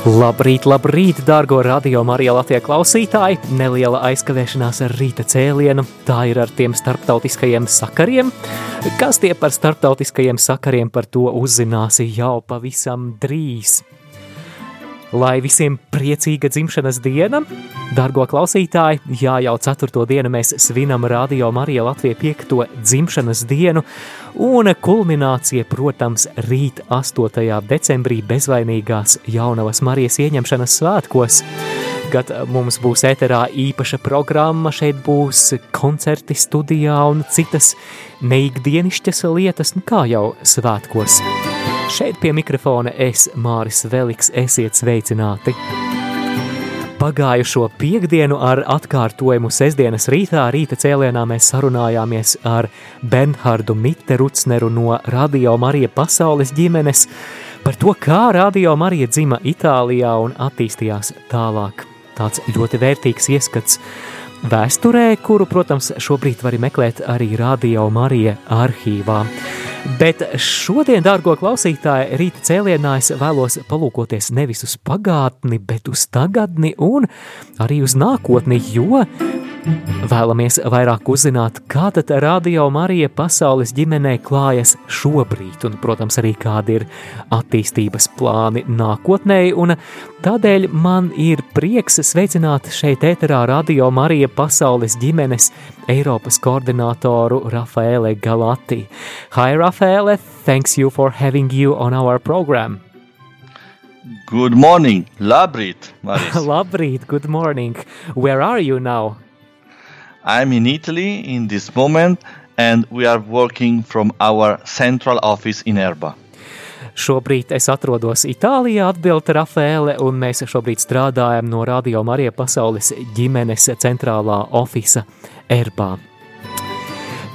Labrīt, labrīt, dārgo radio Marija Latvijas klausītāji! Neliela aizkavēšanās ar rīta cēlienu, tā ir ar tiem starptautiskajiem sakariem. Kas tie par starptautiskajiem sakariem par to uzzināsi jau pavisam drīz. Lai visiem priecīga dzimšanas diena, dārgo klausītāji, jā, jau ceturto dienu mēs svinam Radio Marija Latvija piekto dzimšanas dienu, un kulminācija, protams, rīt 8. decembrī bezvainīgās jaunavas Marijas ieņemšanas svētkos, kad mums būs ēterā īpaša programma, šeit būs koncerti studijā un citas neikdienišķas lietas, nu kā jau svētkos. Šeit pie mikrofona es, Māris Veliks, esiet sveicināti. Pagājušo piekdienu ar atkārtojumu sestdienas rītā rīta cēlienā mēs sarunājāmies ar Bernhardu Mitterucneru no Radio Marija pasaules ģimenes par to, kā Radio Marija dzima Itālijā un attīstījās tālāk. Tāds ļoti vērtīgs ieskats vēsturē, kuru, protams, šobrīd var meklēt arī Radio Marija arhīvā. Bet šodien, dārgo klausītāji, rīta cēlienā es vēlos palūkoties nevis uz pagātni, bet uz tagadni un arī uz nākotni, jo Vēlamies vairāk uzzināt, kā tad Radio Marija pasaules ģimenē klājas šobrīd, un, protams, arī kādi ir attīstības plāni nākotnē, tādēļ man ir prieks sveicināt šeit ēterā Radio Marija pasaules ģimenes Eiropas koordinātoru Rafaele Galati. Hi, Rafaele, thanks you for having you on our program. Good morning, labrīt, labrīt, good morning. Where are you now? I'm in Italy in this moment and we are working from our central office in Erba. Šobrīd es atrodos Itālijā, atbilda Rafēle, un mēs šobrīd strādājam no Radio Marija pasaules ģimenes centrālā ofisa Erbā.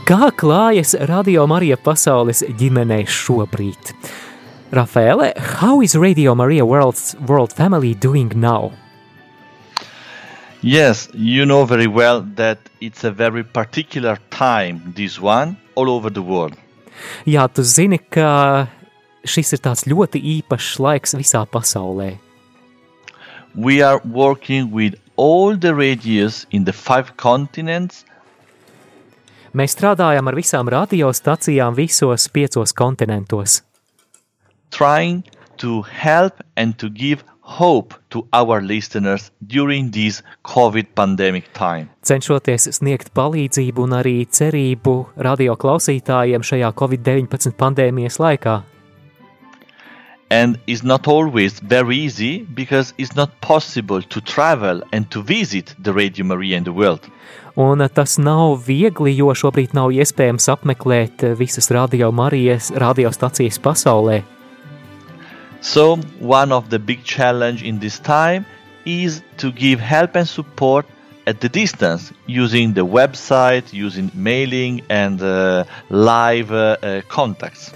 Kā klājas Radio Marija pasaules ģimenei šobrīd? Rafēle, how is Radio Marija World, World Family doing now? Yes, you know very well that it's a very particular time, this one, all over the world. Jā, tu zini, ka šis ir tāds ļoti īpašs laiks visā pasaulē. We are working with all the radios in the five continents. Mēs strādājam ar visām radiostacijām visos piecos kontinentos. Trying to help and to give hope to our listeners during this COVID pandemic time. Cenšoties sniegt palīdzību un arī cerību radio klausītājiem šajā Covid-19 pandēmijas laikā. And it's not always very easy because it's not possible to travel and to visit the Radio Maria in the world. Un tas nav viegli, jo šobrīd nav iespējams apmeklēt visas radio Marijas radiostacijas pasaulē. So, one of the big challenge in this time is to give help and support at the distance using the website, using mailing and uh, live uh, uh, contacts.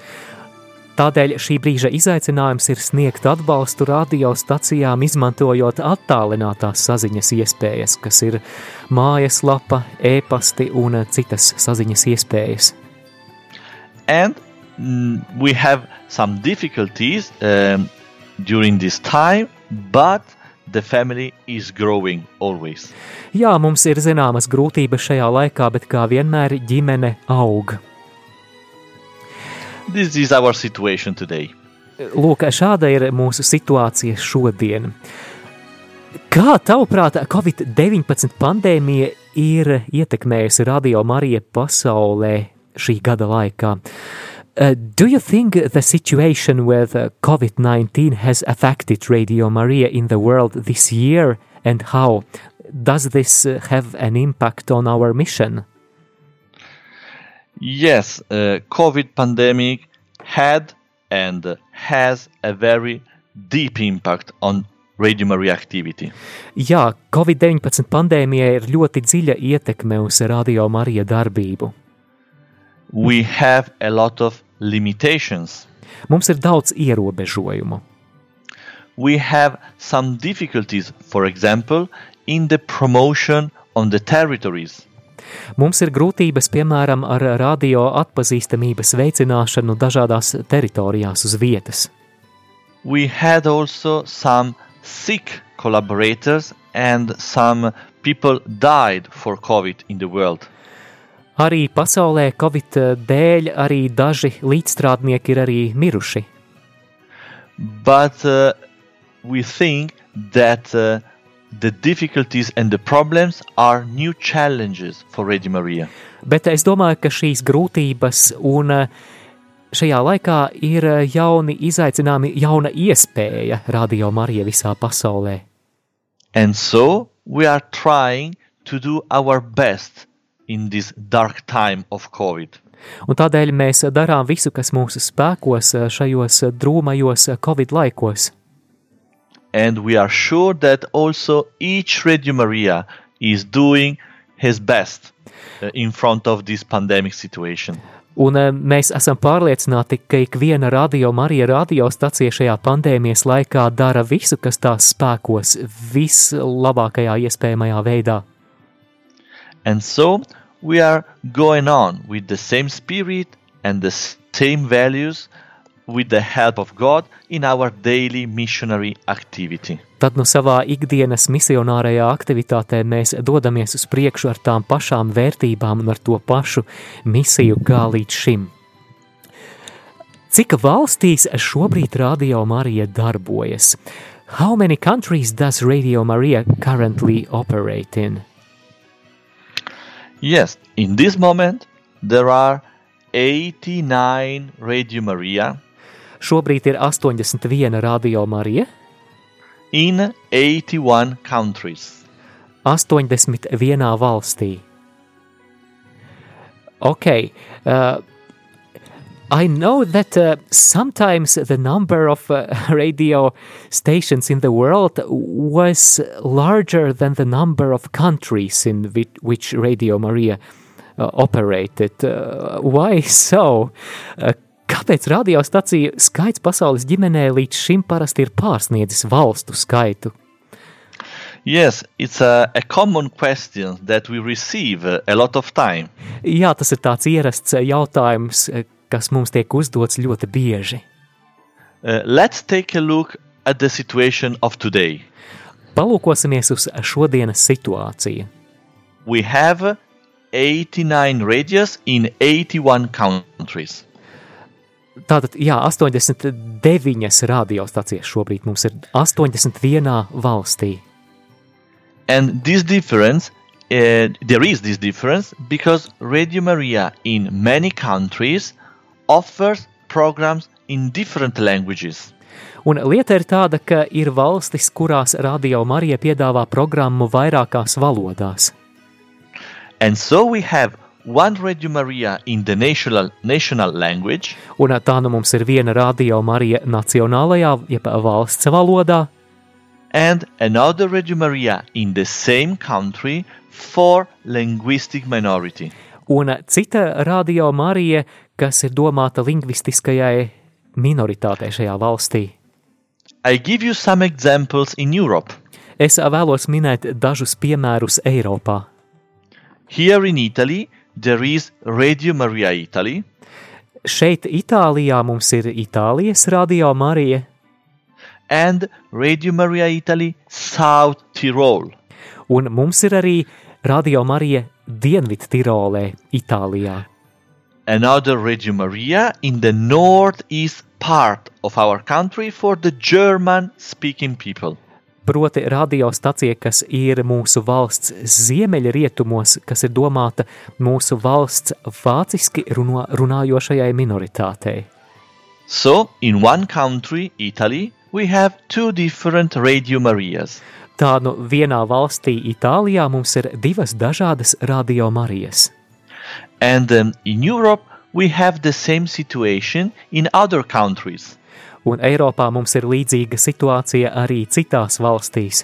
Tādēļ šī brīža izaicinājums ir sniegt atbalstu radiostacijām, izmantojot attālinātās saziņas iespējas, kas ir mājaslapa, e-pasti un citas saziņas iespējas. And mm, we have some difficulties um, during this time, but the family is growing always. Jā, mums ir zināmas grūtības šajā laikā, bet kā vienmēr ģimene aug. This is our situation today. Lūk, šāda ir mūsu situācija šodien. Kā tavuprāt, Covid-19 pandēmija ir ietekmējusi radio Marija pasaulē šī gada laikā? Uh, do you think the situation with uh, COVID 19 has affected Radio Maria in the world this year, and how? Does this uh, have an impact on our mission? Yes, uh, COVID pandemic had and has a very deep impact on Radio Maria activity. Jā, Covid-19 pandēmijai ir ļoti dziļa ietekme uz Radio Marija darbību. We have a lot of limitations. Mums ir daudz ierobežojumu. We have some difficulties, for example, in the promotion on the territories. Mums ir grūtības, piemēram, ar radio atpazīstamības veicināšanu dažādās teritorijās uz vietas. We had also some sick collaborators and some people died for COVID in the world. Arī pasaulē Covid dēļ arī daži līdzstrādnieki ir arī miruši. But uh, we think that uh, the difficulties and the problems are new challenges for Radio Maria. Bet es domāju, ka šīs grūtības un eh, šajā laikā ir eh, jauni izaicinājumi, jauna iespēja Radio Marija visā pasaulē. And so we are trying to do our best in this dark time of COVID. Un tādēļ mēs darām visu, kas mūsu spēkos eh, šajos drūmajos Covid laikos. And we are sure that also each Radio Maria is doing his best uh, in front of this pandemic situation. Un eh, mēs esam pārliecināti, ka ik viena radio Marija radiostacija šajā pandēmijas laikā dara visu, kas tās spēkos, vislabākajā iespējamajā veidā. And so we are going on with the same spirit and the same values with the help of God in our daily missionary activity. Tad no savā ikdienas misionārajā aktivitātē mēs dodamies uz priekšu ar tām pašām vērtībām un ar to pašu misiju kā līdz šim. Cik valstīs šobrīd Radio Marija darbojas? How many countries does Radio Maria currently operate in? Yes, in this moment there are 89 Radio Maria Šobrīd ir 81 Radio Marija, in 81 countries. 81 valstī. Okay, uh, I know that uh, sometimes the number of uh, radio stations in the world was larger than the number of countries in which, which Radio Maria uh, operated. Uh, why so? Uh, kāpēc radiostaciju skaits pasaules ģimenē līdz šim parasti ir pārsniedzis valstu skaitu? Yes, it's a, a common question that we receive uh, a lot of time. Jā, tas ir tāds ierasts jautājums, kas mums tiek uzdots ļoti bieži. Uh, let's take a look at the situation of today. Palūkosimies uz šodienas situāciju. We have 89 radios in 81 countries. Tātad, jā, 89 radiostacijas šobrīd mums ir 81 valstī. And this difference, uh, there is this difference because Radio Maria in many countries offers programs in different languages. Un lieta ir tāda, ka ir valstis, kurās Radio Marija piedāvā programmu vairākās valodās. And so we have one Radio Maria in the national, national language Un tā nu mums ir viena Radio Marija nacionālajā, jeb valsts valodā, and another Radio Maria in the same country for linguistic minority. Un cita Radio Marija, kas ir domāta lingvistiskajai minoritātei šajā valstī. I give you some examples in Europe. Es vēlos minēt dažus piemērus Eiropā. Here in Italy, there is Radio Maria Italy, Šeit, Itālijā, mums ir Itālijas Radio Marija, and Radio Maria Italy South Tyrol. un mums ir arī Radio Marija Dienvidu Tirolē, Itālijā. Another Radio Maria in the northeast part of our country for the German speaking people. Proti, radiostacija, kas ir mūsu valsts ziemeļrietumos, kas ir domāta mūsu valsts vāciski runo, runājošajai minoritātei. So, in one country, Italy, we have two different Radio Marias. Tā nu vienā valstī, Itālijā, mums ir divas dažādas radio Marijas. And um, in Europe, we have the same situation in other countries. Un Eiropā mums ir līdzīga situācija arī citās valstīs,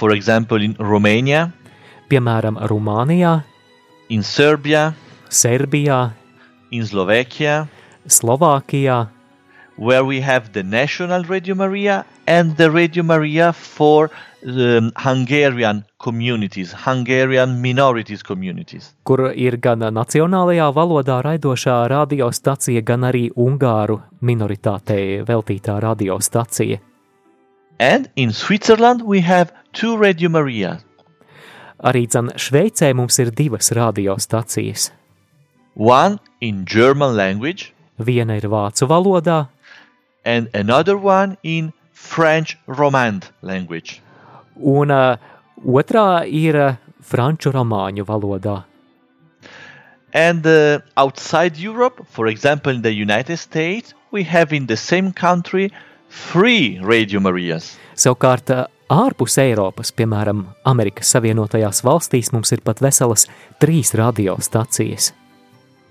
For example, in Romania, piemēram, Rumānijā, in Serbia, Serbijā, in Slovakia, Slovākijā, where we have the national Radio Maria and the Radio Maria for um, Hungarian communities, Hungarian minorities communities. kur ir gan nacionālajā valodā raidošā radiostacija, gan arī ungāru minoritātei veltītā radiostacija. And in Switzerland, we have two Radio Maria. Arī dzen Šveicē mums ir divas radiostacijas. One in German language Viena ir vācu valodā, and another one in French Romand language. un uh, otrā ir uh, franču romāņu valodā. And uh, outside Europe, for example, in the United States, we have in the same country three Radio Marias. Savukārt, uh, ārpus Eiropas, piemēram, Amerikas Savienotajās valstīs, mums ir pat veselas trīs radiostacijas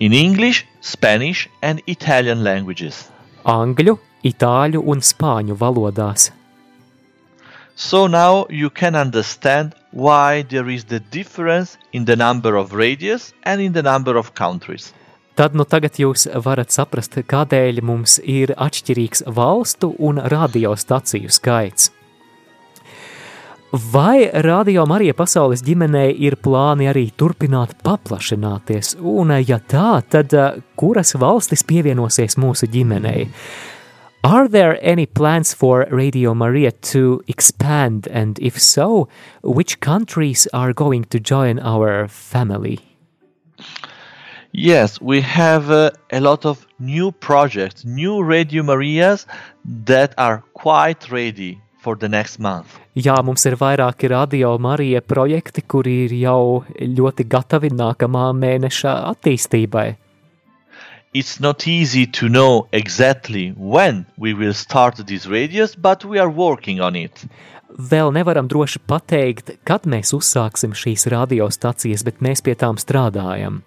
in English, Spanish, and Italian languages. - angļu, itāļu un spāņu valodās. So now you can understand why there is the difference in the number of radios and in the number of countries. Tad nu tagad jūs varat saprast, kādēļ mums ir atšķirīgs valstu un radiostaciju skaits. Vai radio Marija pasaules ģimenei ir plāni arī turpināt paplašināties, un ja tā, tad eh, kuras valstis pievienosies mūsu ģimenei? Are there any plans for Radio Maria to expand, and if so, which countries are going to join our family? Yes, we have uh, a lot of new projects, new Radio Marias that are quite ready for the next month. Jā, mums ir vairāki radio Marija projekti, kuri ir jau ļoti gatavi nākamā mēneša attīstībai. It's not easy to know exactly when we will start these radios, but we are working on it. Vēl nevaram droši pateikt, kad mēs uzsāksim šīs radiostacijas, bet mēs pie tām strādājam.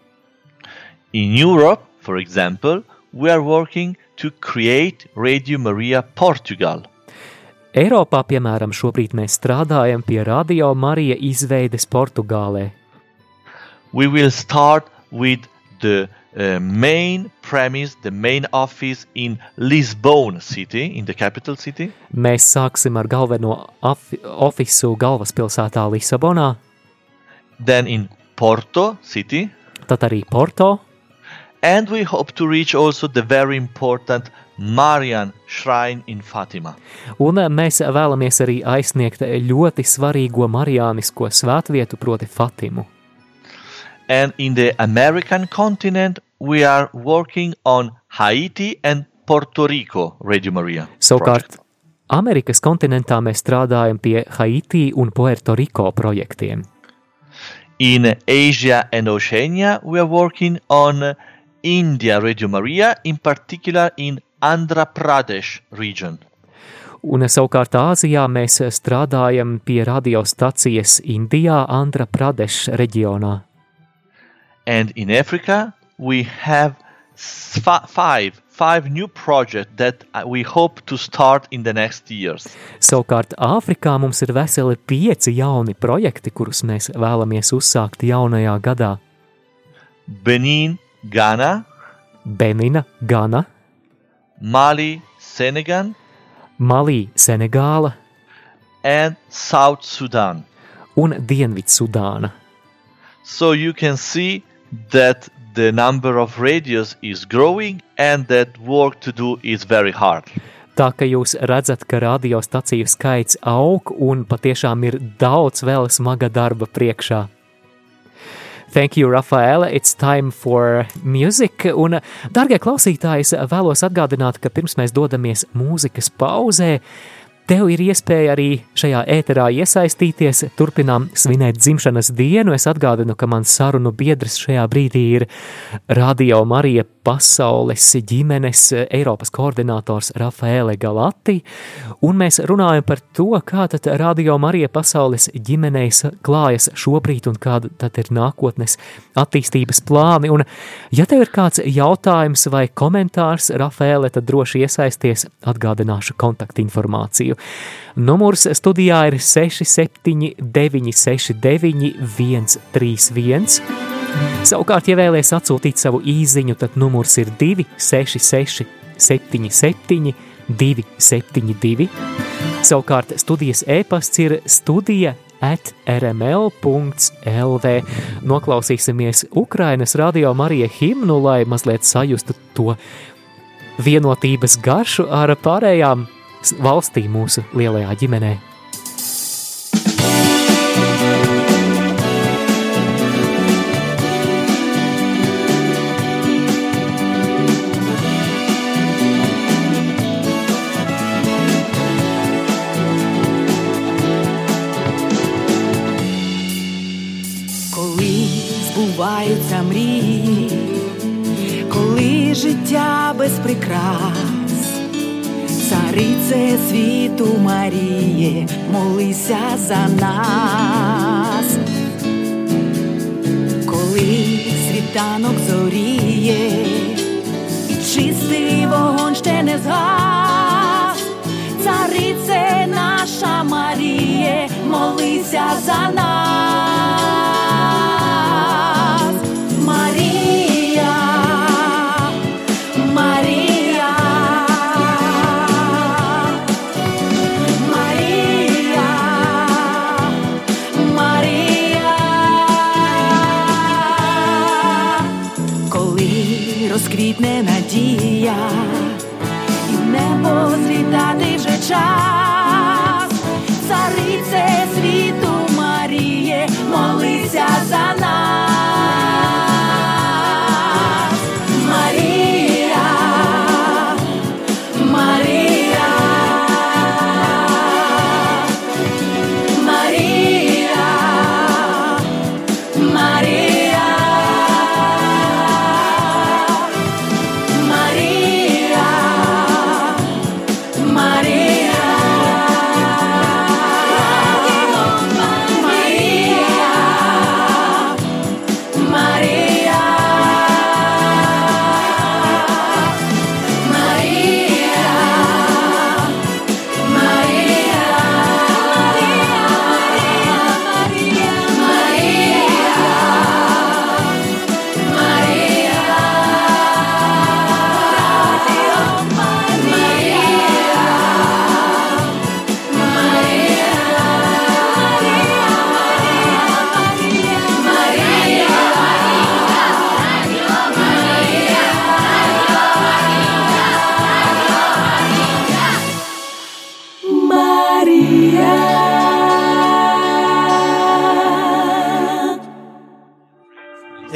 In Europe, for example, we are working to create Radio Maria Portugal. Eiropā, piemēram, šobrīd mēs strādājam pie radio Marija izveides Portugālē. We will start with the uh, main premise, the main office in Lisbon city, in the capital city. Mēs sāksim ar galveno ofisu galvaspilsētā Lisabonā, then in Porto city, tad arī Porto, and we hope to reach also the very important Marian shrine in Fatima. un mēs vēlamies arī aizsniegt ļoti svarīgo marijānisko svētvietu, proti Fatimu. And in the American continent, we are working on Haiti and Puerto Rico Radio Maria. Savukārt, Amerikas kontinentā mēs strādājam pie Haiti un Puertoriko projektiem. In Asia and Oceania, we are working on India Radio Maria, in particular in Andhra Pradesh region. Un savukārt Āzijā mēs strādājam pie radiostacijas Indijā, Andhra Pradesh reģionā. And in Africa, we have s- fi- five five new projects that uh, we hope to start in the next years. Savukārt Āfrikā mums ir veseli pieci jauni projekti, kurus mēs vēlamies uzsākt jaunajā gadā. Benin, Ghana, Benina, Gana, Mali, Senegal, Malī, Senegāla and South Sudan. un Dienvidsudāna. So you can see that the number of radios is growing and that work to do is very hard. Tā ka jūs redzat, ka radiostaciju skaits aug un patiešām ir daudz vēl smaga darba priekšā. Thank you, Rafaela. It's time for music. Un, darbie klausītāji, vēlos atgādināt, ka pirms mēs dodamies mūzikas pauzē, Tev ir iespēja arī šajā ēterā iesaistīties, turpinām svinēt dzimšanas dienu. Es atgādinu, ka mans sarunu biedrs šajā brīdī ir Radio Marija pasaules ģimenes Eiropas koordinators Rafaele Galati, un mēs runājam par to, kā tad Radio Marija pasaules ģimenei klājas šobrīd un kāda tad ir nākotnes attīstības plāni. Un, ja tev ir kāds jautājums vai komentārs, Rafaele, tad droši iesaisties, atgādināšu kontaktinformāciju studiju. Numurs studijā ir 679, 69, 131. Savukārt, ja vēlaties atsūtīt savu īsiņu, tad numurs ir 266, 77, 272. Savukārt, studijas e-pasts ir studija at rml.lv. Noklausīsimies Ukrainas radio Marija himnu, lai mazliet sajustu to vienotības garšu ar pārējām valstī mūsu lielajā ģimenē. Світу Маріє, молися за нас, коли світанок зоріє, і чистий вогонь ще не згас, царице наша Маріє, молися за нас.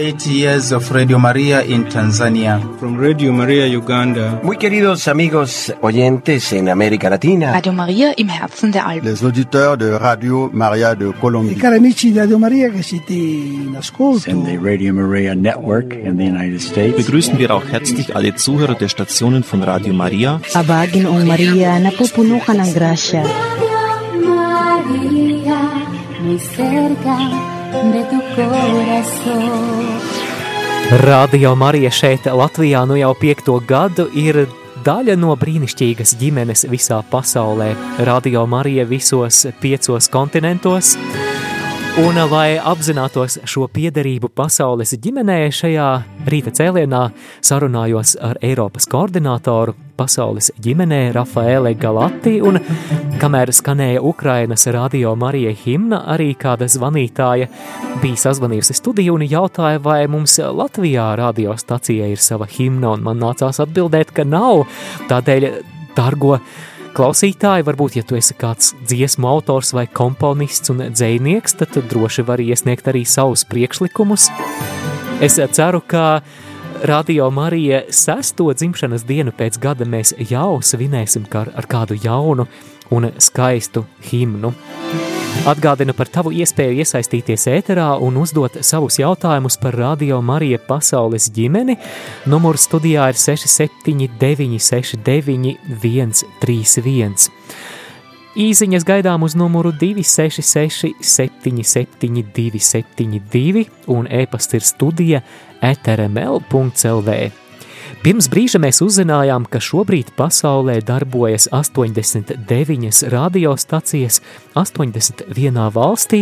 Eight years of Radio Maria in Tanzania. From Radio Maria Uganda. Muy queridos amigos oyentes en América Latina. Radio Maria im Herzen der Alpen. Les auditeurs de Radio Maria de Colombie. I cari amici di Radio Maria che siete in ascolto. And the Radio Maria Network in the United States. Begrüßen wir auch herzlich alle Zuhörer der Stationen von Radio Maria. Abagin o Maria napupuno ka ng grasya. Radio Maria, muy cerca de tu corazón. Radio Marija šeit Latvijā nu jau piekto gadu ir daļa no brīnišķīgas ģimenes visā pasaulē. Radio Marija visos piecos kontinentos. Un, lai apzinātos šo piederību pasaules ģimenē, šajā rīta cēlienā sarunājos ar Eiropas koordinātoru pasaules ģimenē Rafaele Galati, un kamēr skanēja Ukrainas radio Marija himna, arī kāda zvanītāja bija sazvanījusi studiju un jautāja, vai mums Latvijā radiostacijai ir sava himna, un man nācās atbildēt, ka nav. Tādēļ, dargo Klausītāji, varbūt, ja tu esi kāds dziesmu autors vai komponists un dzēnieks, tad droši vari iesniegt arī savus priekšlikumus. Es ceru, ka Radio Marija sesto dzimšanas dienu pēc gada mēs jau svinēsim ar kādu jaunu un skaistu himnu. Atgādinu par tavu iespēju iesaistīties ēterā un uzdot savus jautājumus par Radio Marija pasaules ģimeni. Numurs studijā ir 679 69 131. Īziņas gaidām uz numuru 266 77 272 un e-pasta ir studija etrml.lv. Pirms brīža mēs uzzinājām, ka šobrīd pasaulē darbojas 89 radiostacijas 81 valstī.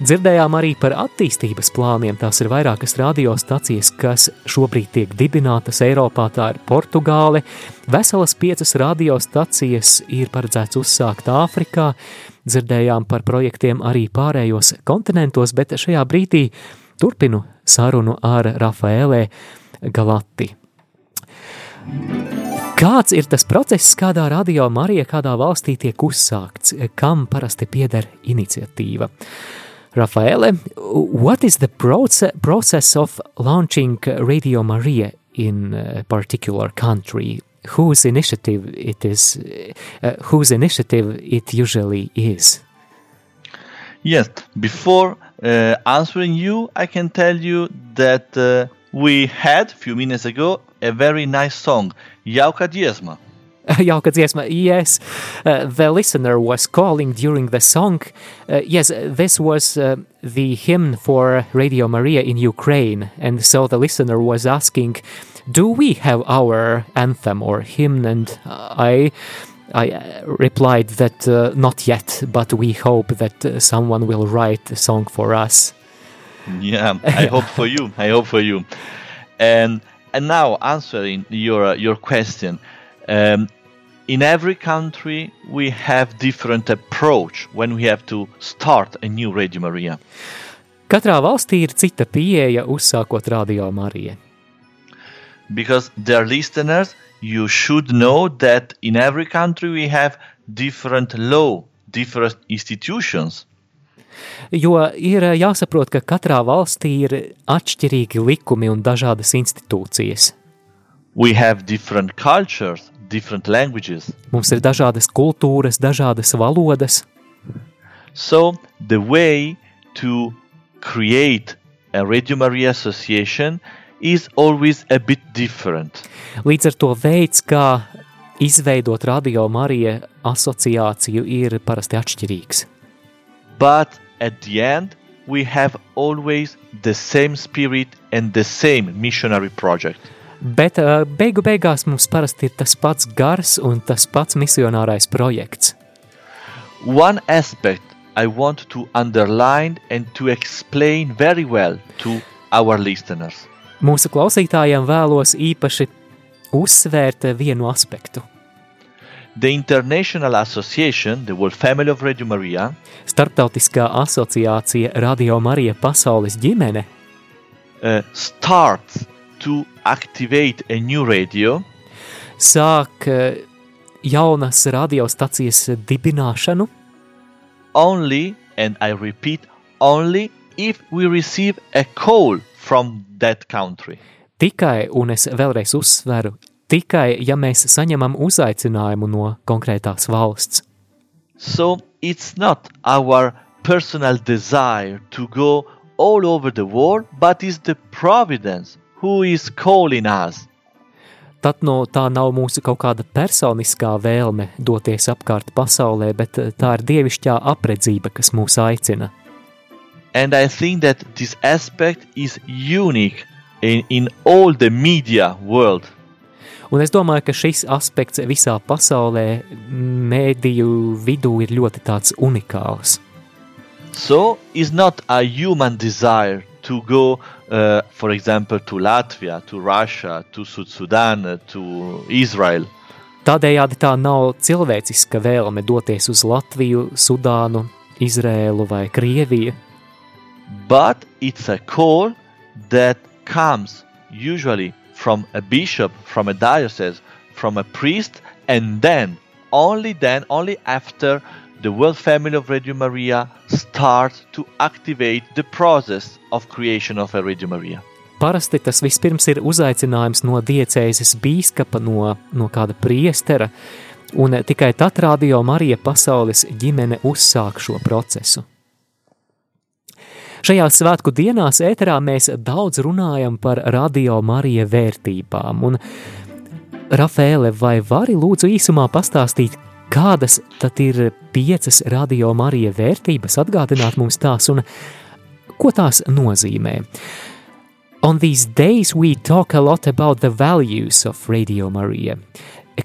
Dzirdējām arī par attīstības plāniem. Tās ir vairākas radiostacijas, kas šobrīd tiek dibinātas Eiropā. Tā ir Portugāle. Veselas piecas radiostacijas ir paredzēts uzsākt Āfrikā. Dzirdējām par projektiem arī pārējos kontinentos, bet šajā brīdī turpinu sarunu ar Rafaēlē Galati. Kāds ir tas process, kādā radio Marija kādā valstī tiek uzsākts, kam parasti pieder iniciatīva? Rafaele, what is the process of launching Radio Maria in a particular country? Whose initiative it is? Uh, whose initiative it usually is? Yes, before uh, answering you, I can tell you that uh, we had a few minutes ago a very nice song, Jauka dziesma. Jauka dziesma, yes. Uh, the listener was calling during the song. Uh, yes, this was uh, the hymn for Radio Maria in Ukraine. And so the listener was asking, do we have our anthem or hymn? And I I replied that uh, not yet, but we hope that uh, someone will write a song for us. Yeah, I hope for you. I hope for you. And and now answering your your question, um, in every country we have different approach when we have to start a new Radio Maria. Katrā valstī ir cita pieeja uzsākot Radio Mariju. Because their listeners, you should know that in every country we have different law, different institutions. Jo ir jāsaprot, ka katrā valstī ir atšķirīgi likumi un dažādas institūcijas. We have different cultures, different languages. Mums ir dažādas kultūras, dažādas valodas. So the way to create a Radio Maria association is always a bit different. Līdz ar to veids, kā izveidot Radio Marija asociāciju, ir parasti atšķirīgs. But at the end, we have always the same spirit and the same missionary project. Bet uh, beigu beigās mums parasti ir tas pats gars un tas pats misionārais projekts. One aspect I want to underline and to explain very well to our listeners. Mūsu klausītājiem vēlos īpaši uzsvērt vienu aspektu. The International Association, the World Family of Radio Maria, Startautiskā asociācija Radio Marija pasaules ģimene, uh, starts to activate a new radio, sāk uh, jaunas radiostacijas dibināšanu, only, and I repeat, only if we receive a call from that country. Tikai, un es vēlreiz uzsveru, tikai ja mēs saņemam uzaicinājumu no konkrētās valsts. So it's not our personal desire to go all over the world, but it's the providence who is calling us. Tad no tā nav mūsu kaut kāda personiskā vēlme doties apkārt pasaulē, bet tā ir dievišķā apredzība, kas mūs aicina. And I think that this aspect is unique in, in all the media world. Un es domāju, ka šis aspekts visā pasaulē, mēdīju vidū, ir ļoti tāds unikāls. So, it's not a human desire to go, uh, for example, to Latvia, to Russia, to Sud Sudan, uh, to Israel. Tādējādi tā nav cilvēciska vēlme doties uz Latviju, Sudānu, Izrēlu vai Krieviju. But it's a call that comes usually from a bishop, from a diocese, from a priest, and then, only then, only after the World Family of Radio Maria starts to activate the process of creation of a Radio Maria. parasti tas vispirms ir uzaicinājums no diecēzes bīskapa, no, no kāda priestera, un tikai tad radio Marija pasaules ģimene uzsāk šo procesu. Šajās svētku dienās ēterā mēs daudz runājam par radio Marija vērtībām, un Rafēle, vai vari lūdzu īsumā pastāstīt, kādas tad ir piecas radio Marija vērtības, atgādināt mums tās un ko tās nozīmē? On these days we talk a lot about the values of Radio Maria.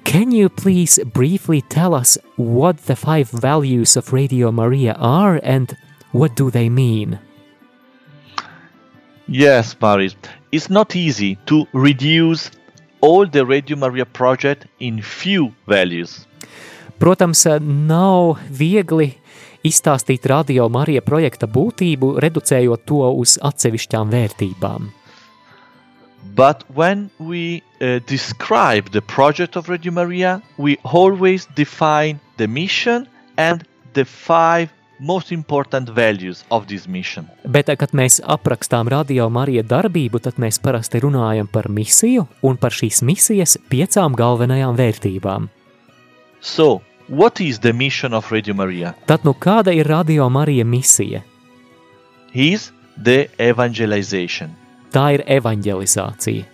Can you please briefly tell us what the five values of Radio Maria are and what do they mean? Yes, Maris. It's not easy to reduce all the Radio Maria project in few values. Protams, nav viegli izstāstīt Radio Marija projekta būtību, reducējot to uz atsevišķām vērtībām. But when we uh, describe the project of Radio Maria, we always define the mission and the five most important values of this mission. Bet, kad mēs aprakstām Radio Marija darbību, tad mēs parasti runājam par misiju un par šīs misijas piecām galvenajām vērtībām. So, what is the mission of Radio Maria? Tad nu kāda ir Radio Marija misija? Is the evangelization. Tā ir evanģelizācija.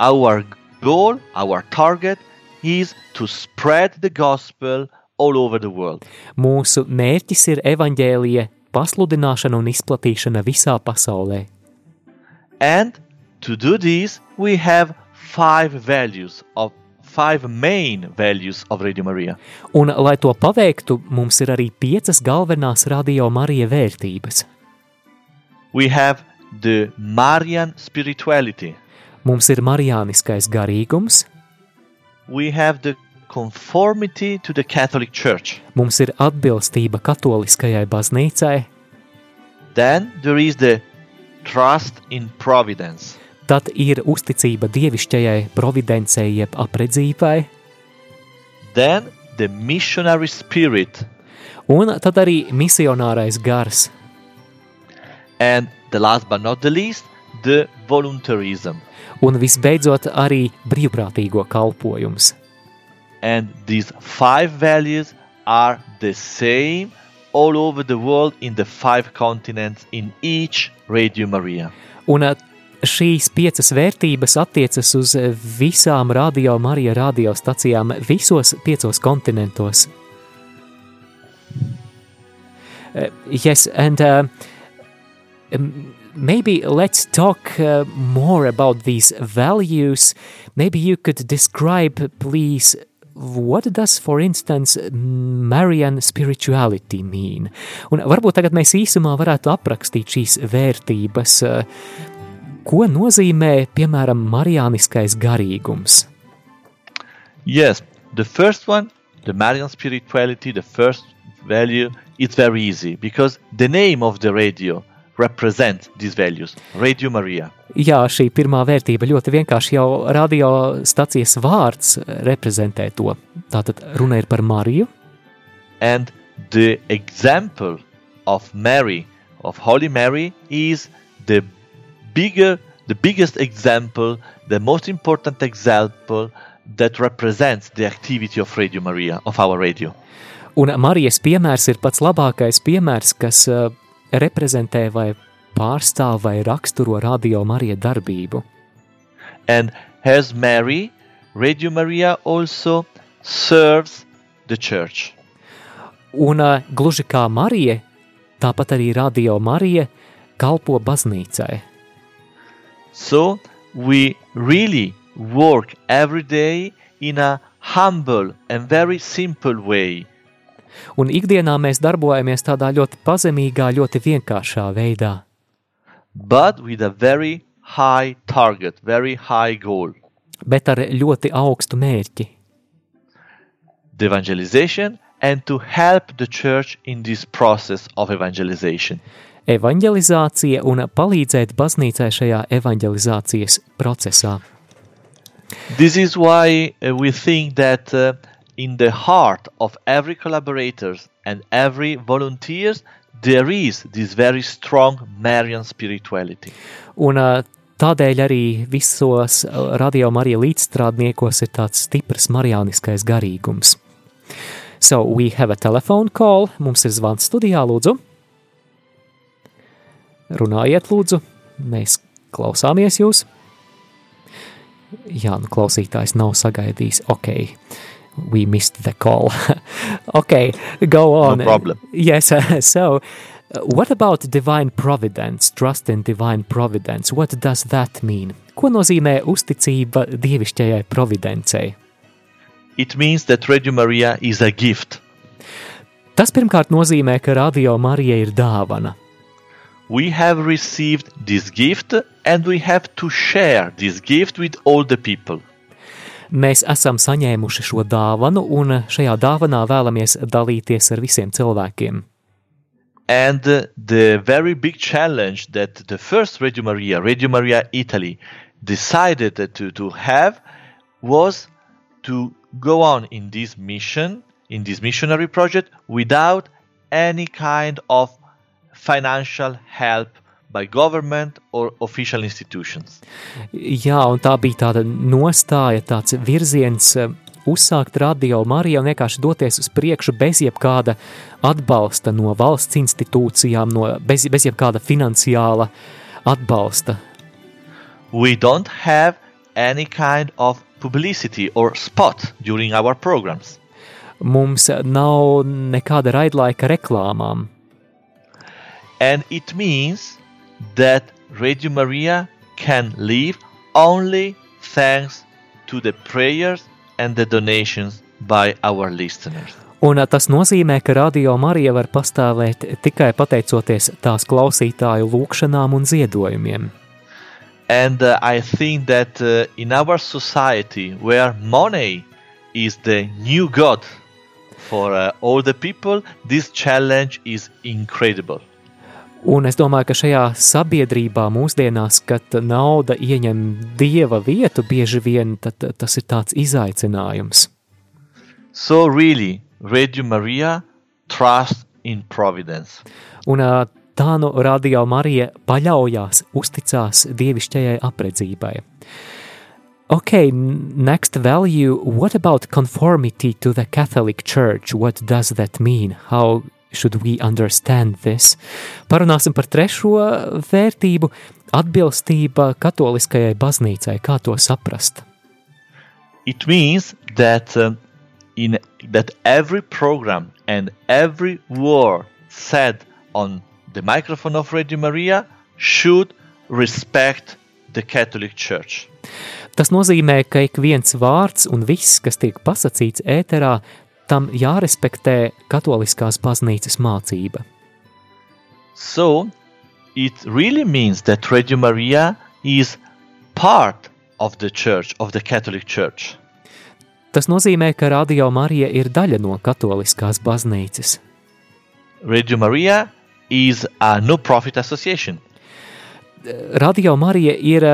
Our goal, our target is to spread the gospel all over the world. Mūsu mērķis ir evaņģēlija pasludināšana un izplatīšana visā pasaulē. And to do this, we have five values of five main values of Radio Maria. Un, lai to paveiktu, mums ir arī piecas galvenās Radio Marija vērtības. We have the Marian spirituality. Mums ir marijāniskais garīgums. We have the conformity to the Catholic Church. Mums ir atbilstība katoliskajai baznīcai. Then there is the trust in providence. Tad ir uzticība dievišķajai providencei jeb apredzībai. Then the missionary spirit. Un tad arī misionārais gars. And the last but not the least, the voluntarism. Un visbeidzot arī brīvprātīgo kalpojums. And these five values are the same all over the world in the five continents in each Radio Maria. Un šīs piecas vērtības attiecas uz visām Radio Marija radiostacijām visos piecos kontinentos. Uh, yes, and uh, maybe let's talk uh, more about these values. Maybe you could describe, please, what does, for instance, Marian spirituality mean? Un varbūt tagad mēs īsumā varētu aprakstīt šīs vērtības. Ko nozīmē, piemēram, marijāniskais garīgums? Yes, the first one, the Marian spirituality, the first value, it's very easy because the name of the radio represent these values. Radio Maria. Jā, šī pirmā vērtība ļoti vienkārši jau radiostacijas vārds reprezentē to. Tātad runa ir par Mariju. And the example of Mary, of Holy Mary, is the bigger, the biggest example, the most important example that represents the activity of Radio Maria, of our radio. Un Marijas piemērs ir pats labākais piemērs, kas uh, reprezentē vai pārstāv vai raksturo Radio Marija darbību. And as Mary, Radio Maria also serves the church. Un uh, gluži kā Marija, tāpat arī Radio Marija kalpo baznīcai. So we really work every day in a humble and very simple way. Un ikdienā mēs darbojamies tādā ļoti pazemīgā, ļoti vienkāršā veidā. But with a very high target, very high goal. Bet ar ļoti augstu mērķi. The evangelization and to help the church in this process of evangelization. Evangelizācija un palīdzēt baznīcai šajā evangelizācijas procesā. This is why uh, we think that uh, in the heart of every collaborators and every volunteers there is this very strong Marian spirituality. Un uh, tādēļ arī visos radio Marija līdzstrādniekos ir tāds stiprs marijāniskais garīgums. So we have a telephone call. Mums ir zvans studijā, lūdzu. Runājiet, lūdzu. Mēs klausāmies jūs. Jā, nu klausītājs nav sagaidījis. Ok, we missed the call. ok, go on. No problem. Yes, so what about divine providence, trust in divine providence? What does that mean? Ko nozīmē uzticība dievišķajai providencei? It means that Radio Maria is a gift. Tas pirmkārt nozīmē, ka Radio Marija ir dāvana. We have received this gift and we have to share this gift with all the people. Mēs esam saņēmuši šo dāvanu, un šajā dāvanā vēlamies dalīties ar visiem cilvēkiem. And the very big challenge that the first Radio Maria, Radio Maria Italy, decided to, to have was to go on in this mission, in this missionary project, without any kind of financial help by government or official institutions. Jā, un tā bija tāda nostāja, tāds virziens eh, uzsākt radio Mariju un vienkārši doties uz priekšu bez jebkāda atbalsta no valsts institūcijām, no, bez, bez jebkāda finansiāla atbalsta. We don't have any kind of publicity or spot during our programs. Mums nav nekāda raidlaika reklāmām. And it means that Radio Maria can live only thanks to the prayers and the donations by our listeners. Un tas nozīmē, ka Radio Marija var pastāvēt tikai pateicoties tās klausītāju lūgšanām un ziedojumiem. And uh, I think that uh, in our society, where money is the new god for uh, all the people, this challenge is incredible. Un es domāju, ka šajā sabiedrībā mūsdienās, kad nauda ieņem dieva vietu, bieži vien tad, tas ir tāds izaicinājums. So really, Radio Maria trust in providence. Un tā nu Radio Marija paļaujās, uzticās dievišķajai apredzībai. Okay, next value. What about conformity to the Catholic Church? What does that mean? How should we understand this? Parunāsim par trešo vērtību - atbilstība katoliskajai baznīcai. Kā to saprast? It means that uh, in that every program and every word said on the microphone of Radio Maria should respect the Catholic Church. Tas nozīmē, ka ik viens vārds un viss, kas tiek pasakīts ēterā, tam jārespektē katoliskās baznīcas mācība. So, it really means that Radio Maria is part of the church, of the Catholic Church. Tas nozīmē, ka Radio Marija ir daļa no katoliskās baznīcas. Radio Maria is a no-profit association. Radio Marija ir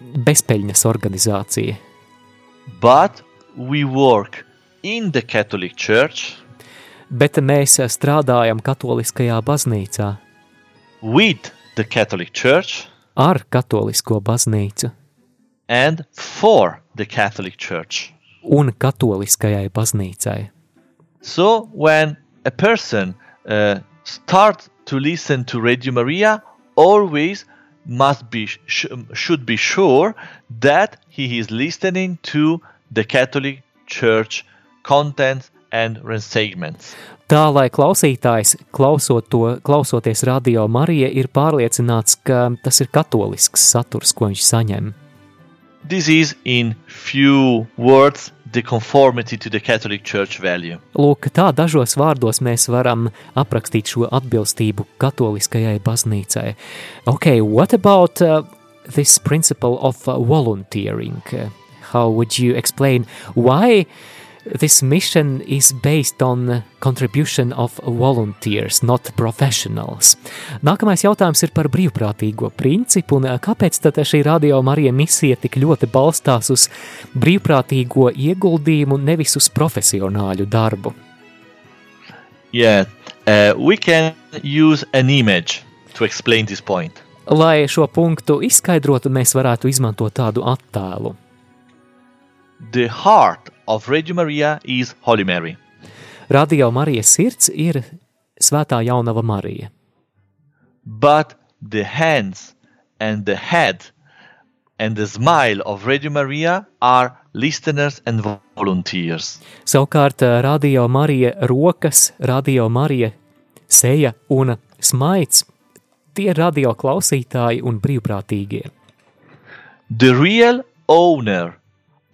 bezpeļņas organizācija. But we work in the Catholic Church. Bet mēs strādājam katoliskajā baznīcā. With the Catholic Church. Ar katolisko baznīcu. And for the Catholic Church. Un katoliskajai baznīcai. So when a person uh, starts to listen to Radio Maria, always must be sh should be sure that he is listening to the Catholic Church contents and segments. Tā lai klausītājs, klausot to, klausoties radio Marija, ir pārliecināts, ka tas ir katolisks saturs, ko viņš saņem. This is in few words the conformity to the Catholic Church value. Lūk, tā dažos vārdos mēs varam aprakstīt šo atbilstību katoliskajai baznīcai. Okay, what about uh, this principle of uh, volunteering? Uh, how would you explain why this mission is based on contribution of volunteers, not professionals. Nākamais jautājums ir par brīvprātīgo principu, un kāpēc tad šī radio Marija misija tik ļoti balstās uz brīvprātīgo ieguldījumu, nevis uz profesionāļu darbu? Yeah, uh, we can use an image to explain this point. Lai šo punktu izskaidrotu, mēs varētu izmantot tādu attēlu. The heart of Radio Maria is Holy Mary. Radio Marijas sirds ir Svētā Jaunava Marija. But the hands and the head and the smile of Radio Maria are listeners and volunteers. Savukārt Radio Marija rokas, Radio Marija seja un smaids tie ir radio klausītāji un brīvprātīgie. The real owner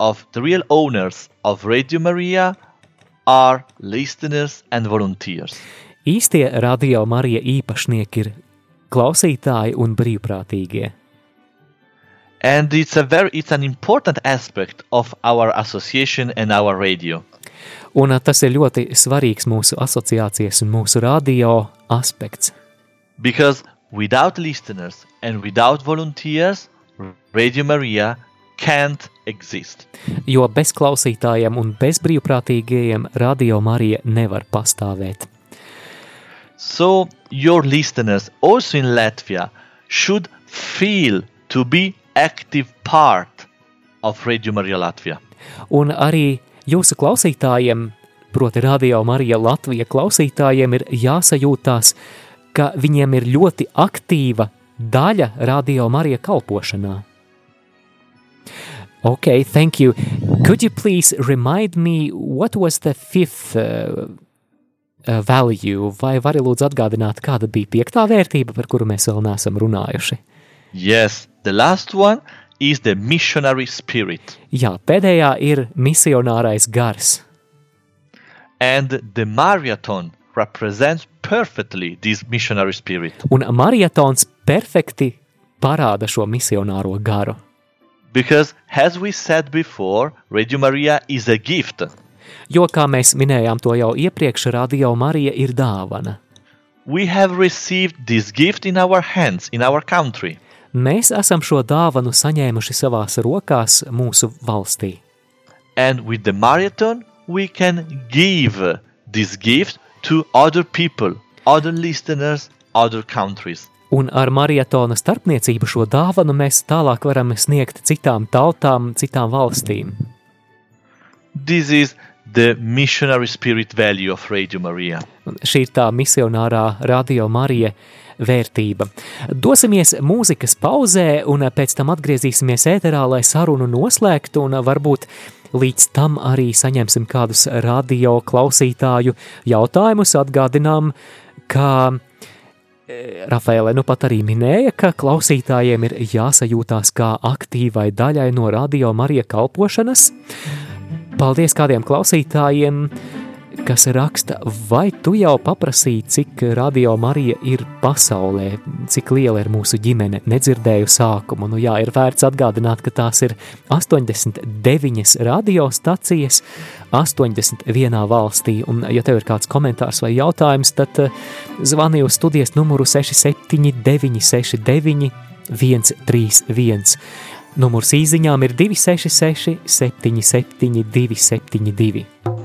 of the real owners of Radio Maria are listeners and volunteers. Īstie radio Marija īpašnieki ir klausītāji un brīvprātīgie. And it's a very it's an important aspect of our association and our radio. Un tas ir ļoti svarīgs mūsu asociācijas un mūsu radio aspekts. Because without listeners and without volunteers, Radio Maria can't exist. Jo bez klausītājiem un bez brīvprātīgajiem Radio Marija nevar pastāvēt. So your listeners also in Latvia should feel to be active part of Radio Maria Latvia. Un arī jūsu klausītājiem, proti Radio Marija Latvija klausītājiem ir jāsajūtās, ka viņiem ir ļoti aktīva daļa Radio Marija kalpošanā. Okay, thank you. Could you please remind me what was the fifth uh, uh, value, vai vari lūdzu atgādināt, kāda bija piektā vērtība, par kuru mēs vēl neesam runājuši? Yes, the last one is the missionary spirit. Jā, pēdējā ir misionārais gars. And the marathon represents perfectly this missionary spirit. Un marietons perfekti parāda šo misionāro garu. Because, as we said before, Radio Maria is a gift. Jo, kā mēs minējām to jau iepriekš, Radio Marija ir dāvana. We have received this gift in our hands, in our country. Mēs esam šo dāvanu saņēmuši savās rokās mūsu valstī. And with the marathon, we can give this gift to other people, other listeners, other countries. Un ar marietona starpniecību šo dāvanu mēs tālāk varam sniegt citām tautām, citām valstīm. This is the missionary spirit value of Radio Maria. Šī ir tā misionārā Radio Marija vērtība. Dosimies mūzikas pauzē un pēc tam atgriezīsimies ēterā, lai sarunu noslēgtu un varbūt līdz tam arī saņemsim kādus radio klausītāju jautājumus, atgādinām, ka Rafaela nu pat arī minēja, ka klausītājiem ir jāsajūtās kā aktīvai daļai no radio Marija kalpošanas. Paldies kādiem klausītājiem, kas raksta, vai tu jau paprasīji, cik radio Marija ir pasaulē, cik liela ir mūsu ģimene, nedzirdēju sākumu. Nu jā, ir vērts atgādināt, ka tās ir 89 radiostacijas, 81 valstī, un ja tev ir kāds komentārs vai jautājums, tad zvani uz studijas numuru 67969 131. Numurs īziņām ir 266 77 272.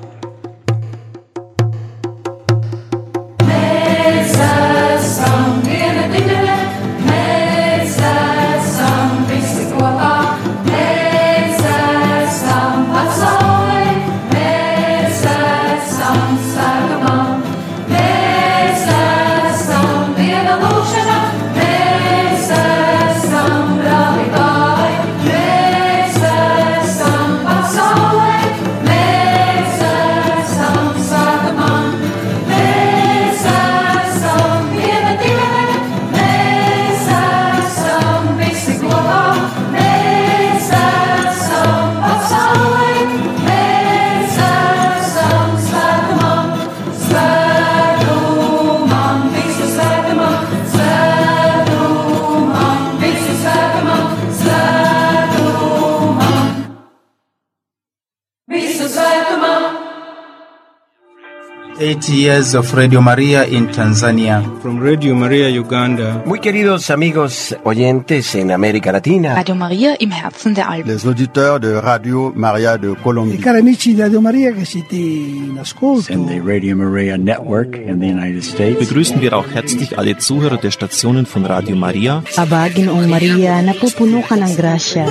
Eight years of Radio Maria in Tanzania. From Radio Maria Uganda. Muy queridos amigos oyentes en América Latina. Radio Maria im Herzen der Alpen. Les auditeurs de Radio Maria de I Colombie. cari amici di Radio Maria che siete in ascolto. In the Radio Maria Network in the United States. Begrüßen wir auch herzlich alle Zuhörer der Stationen von Radio Maria. Aba, Ginoong Maria, napupuno ka ng grasya.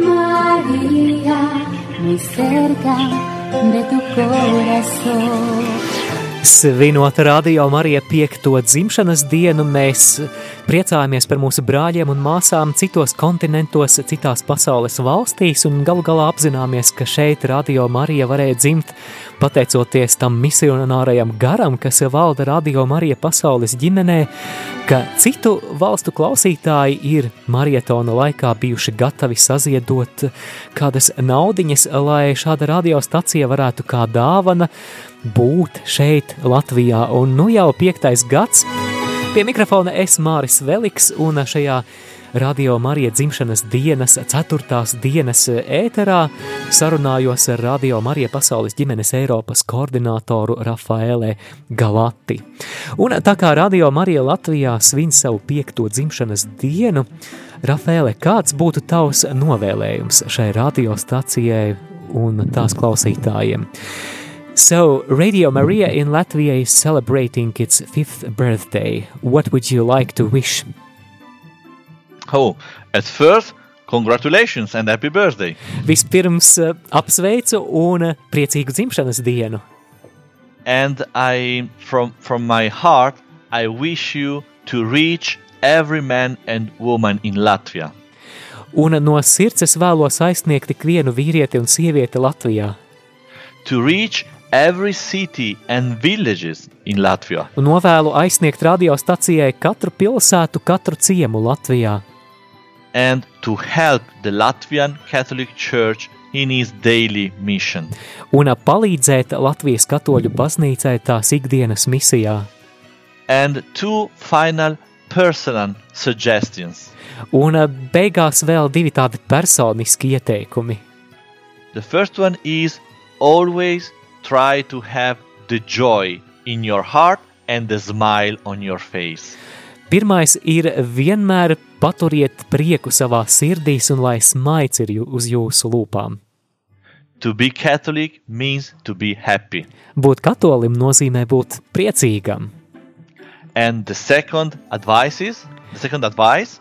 María, muy cerca de tu corazón. Svinot radio Marija piekto dzimšanas dienu, mēs priecājamies par mūsu brāļiem un māsām citos kontinentos, citās pasaules valstīs, un galu galā apzināmies, ka šeit radio Marija varēja dzimt pateicoties tam misionārajam garam, kas valda radio Marija pasaules ģimenē, ka citu valstu klausītāji ir marietona laikā bijuši gatavi saziedot kādas naudiņas, lai šāda radiostacija varētu kā dāvana būt šeit, Latvijā. Un nu jau piektais gads. Pie mikrofona es Māris Veliks, un šajā Radio Marija dzimšanas dienas, ceturtās dienas ēterā sarunājos ar Radio Marija pasaules ģimenes Eiropas koordinātoru Rafaelē Galati. Un tā kā Radio Marija Latvijā svin savu piekto dzimšanas dienu, Rafaele, kāds būtu tavs novēlējums šai radiostacijai un tās klausītājiem? So, Radio Maria in Latvia is celebrating its fifth birthday. What would you like to wish? Oh, at first, congratulations and happy birthday. Vispirms eh, apsveicu un eh, priecīgu dzimšanas dienu. And I, from, from my heart, I wish you to reach every man and woman in Latvia. Un no sirds es vēlos aizsniegt tik vienu vīrieti un sievieti Latvijā. To reach every city and villages in Latvia. Un novēlu aizsniegt radiostacijai katru pilsētu, katru ciemu Latvijā. And to help the Latvian Catholic Church in its daily mission. Un palīdzēt Latvijas katoļu baznīcai tās ikdienas misijā. And two final personal suggestions. Un beigās vēl divi tādi personiski ieteikumi. The first one is always try to have the joy in your heart and the smile on your face. Pirmais ir vienmēr paturiet prieku savā sirdīs un lai smaids ir uz jūsu lūpām. To be Catholic means to be happy. Būt katolim nozīmē būt priecīgam. And the second advice is the second advice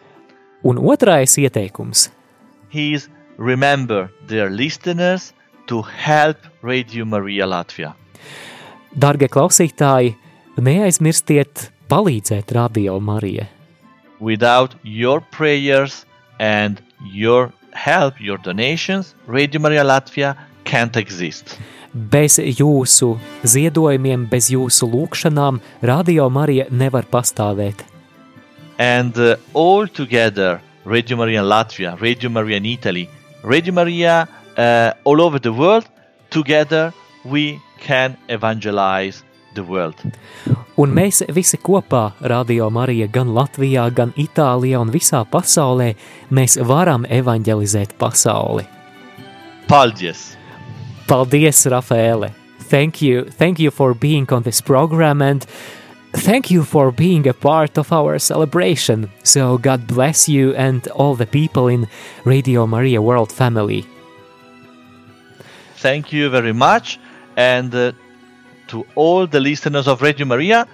Un otrais ieteikums is remember dear listeners to help Radio Maria Latvia. Dargie klausītāji, neaizmirstiet palīdzēt Radio Marija. Without your prayers and your help, your donations, Radio Maria Latvia can't exist. Bez jūsu ziedojumiem, bez jūsu lūgšanām, Radio Marija nevar pastāvēt. And uh, all together, Radio Maria Latvia, Radio Maria in Italy, Radio Maria uh, all over the world, together we can evangelize the world. Un mēs visi kopā, Radio Marija, gan Latvijā, gan Itālijā un visā pasaulē, mēs varam evanģelizēt pasauli. Paldies! Paldies, Rafaele! Thank you, thank you for being on this program and thank you for being a part of our celebration. So God bless you and all the people in Radio Maria World family. Thank you very much. And uh, to all the listeners of Radio Maria,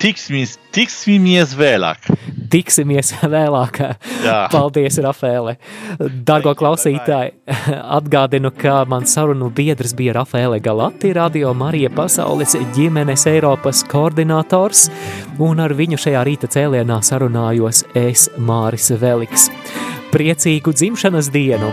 tiksimies, tiksimies vēlāk. Tiksimies vēlāk. Jā. Paldies, Rafaele. Dargo klausītāji, atgādinu, ka man sarunu biedrs bija Rafaele Galati, Radio Marija pasaules ģimenes Eiropas koordinators, un ar viņu šajā rīta cēlienā sarunājos es Māris Veliks. Priecīgu dzimšanas dienu!